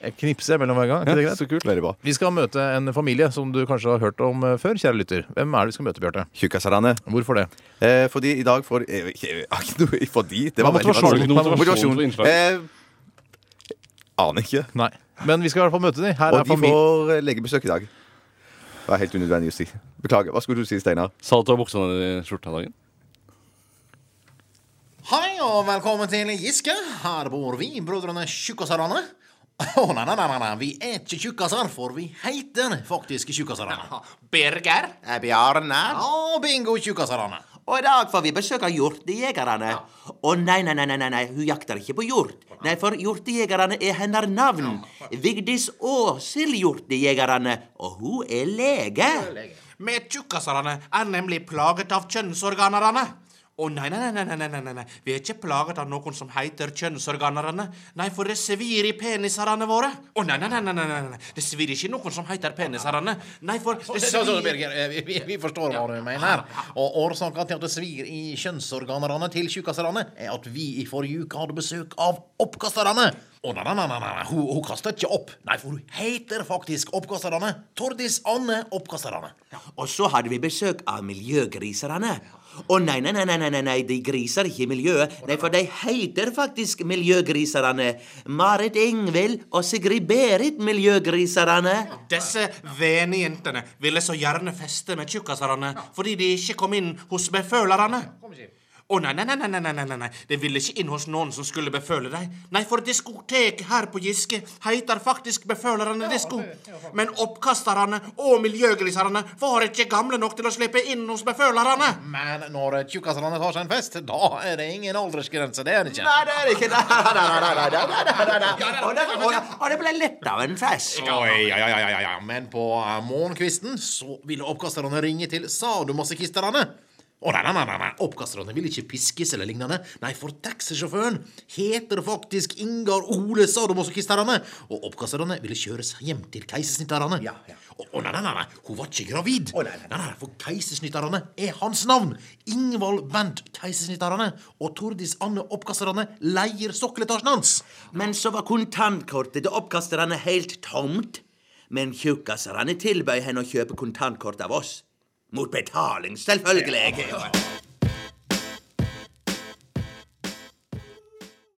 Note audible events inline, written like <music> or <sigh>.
Jeg knipser mellom hver gang. Er ikke det greit? Så kult. Veldig bra. Vi skal møte en familie som du kanskje har hørt om eh, før, kjære lytter. Hvem er det vi skal møte, Bjarte? Tjukkasarane. Hvorfor det? Eh, fordi i dag får eh, ikke, eh, <laughs> ikke noe Fordi Det Hva var veldig motivasjon? vanskelig. Noe motivasjon? Eh, aner ikke. Nei. Men vi skal i hvert fall møte dem. Her Og er de familie... får eh, legebesøk i dag. Det var helt unødvendig å si. Beklager. Hva skulle du si, Steinar? Sa du at du har buksa ned i skjorta dagen? Hei og velkommen til Giske. Her bor vi, brødrene Tjukkasarane. Å nei, nei, nei, nei, vi er ikke tjukkaser, for vi heter faktisk Tjukkaserne. Birger. Bjarne. Ja, bingo, Tjukkaserne. Og i dag får vi besøk av hjortejegerne. Å nei, nei, nei, nei, nei, nei, hun jakter ikke på hjort. Nei, for hjortejegerne er hennes navn. Vigdis Åshild Hjortejegerne. Og hun er lege. Vi tjukkaserne er nemlig plaget av kjønnsorganerne. Å nei, nei, nei, nei, nei, nei, nei, nei. Vi er ikke plaget av noen som heter kjønnsorganerne. Nei, for det svir i peniserne våre. Å nei, nei, nei, nei, nei, nei, nei. Det svir ikke noen som heter peniserne. Nei, for det svir Så, så, Birger, eh, vi, vi, forstår hva du mener. Og årsaken til at det svir i kjønnsorganene til tjukkaserne, er at vi i forrige uke hadde besøk av oppkasterne. Å nei, nei, nei, nei, nei. Hun, hun kaster ikke opp. Nei, for hun heter faktisk Oppkasterne. Tordis Anne Oppkasterne. Og så hadde vi besøk av miljøgriserne. Å nei, nei, nei, nei, nei, nei, de griser ikke i miljøet. Nei, for de heter faktisk miljøgriserne. Marit Ingvild og Sigrid Berit Miljøgriserne. Disse vene jentene ville så gjerne feste med tjukkaserne fordi de ikke kom inn hos befølerne. Å oh, nei, nei, nei, nei, nei, nei, nei, det ville ikke inn hos noen som skulle beføle deg. Nei, for diskoteket her på Giske heter faktisk Befølerne disko. Men oppkasterne og miljøgriserne var ikke gamle nok til å slippe inn hos befølerne. Men når tjukkasene tar seg en fest, da er det ingen aldersgrense, det er det ikke? Nei, det er det ikke. Nei, nei, nei, nei, Og det ble litt av en fest. Oi, ja, ja, ja, ja, men på morgenkvisten så ville oppkasterne ringe til sadomasochisterne. Å nei, nei, nei, nei. Oppkasterne vil ikke piskes eller lignende. Nei, for taxisjåføren heter faktisk Ingar Ole Sadomasochisterne. Og oppkasterne ville kjøres hjem til keisersnitterne. Ja, ja. Å nei, nei, nei, hun var ikke gravid. Å, nei, nei. nei, nei, For keisersnitterne er hans navn. Ingvald Bent Keisersnitterne. Og Tordis Anne Oppkasterne leier sokkeletasjen hans. Men så var kontantkortet til oppkasterne helt tomt. Men tjukkaserne tilbød henne å kjøpe kontantkort av oss. Mot betaling, selvfølgelig.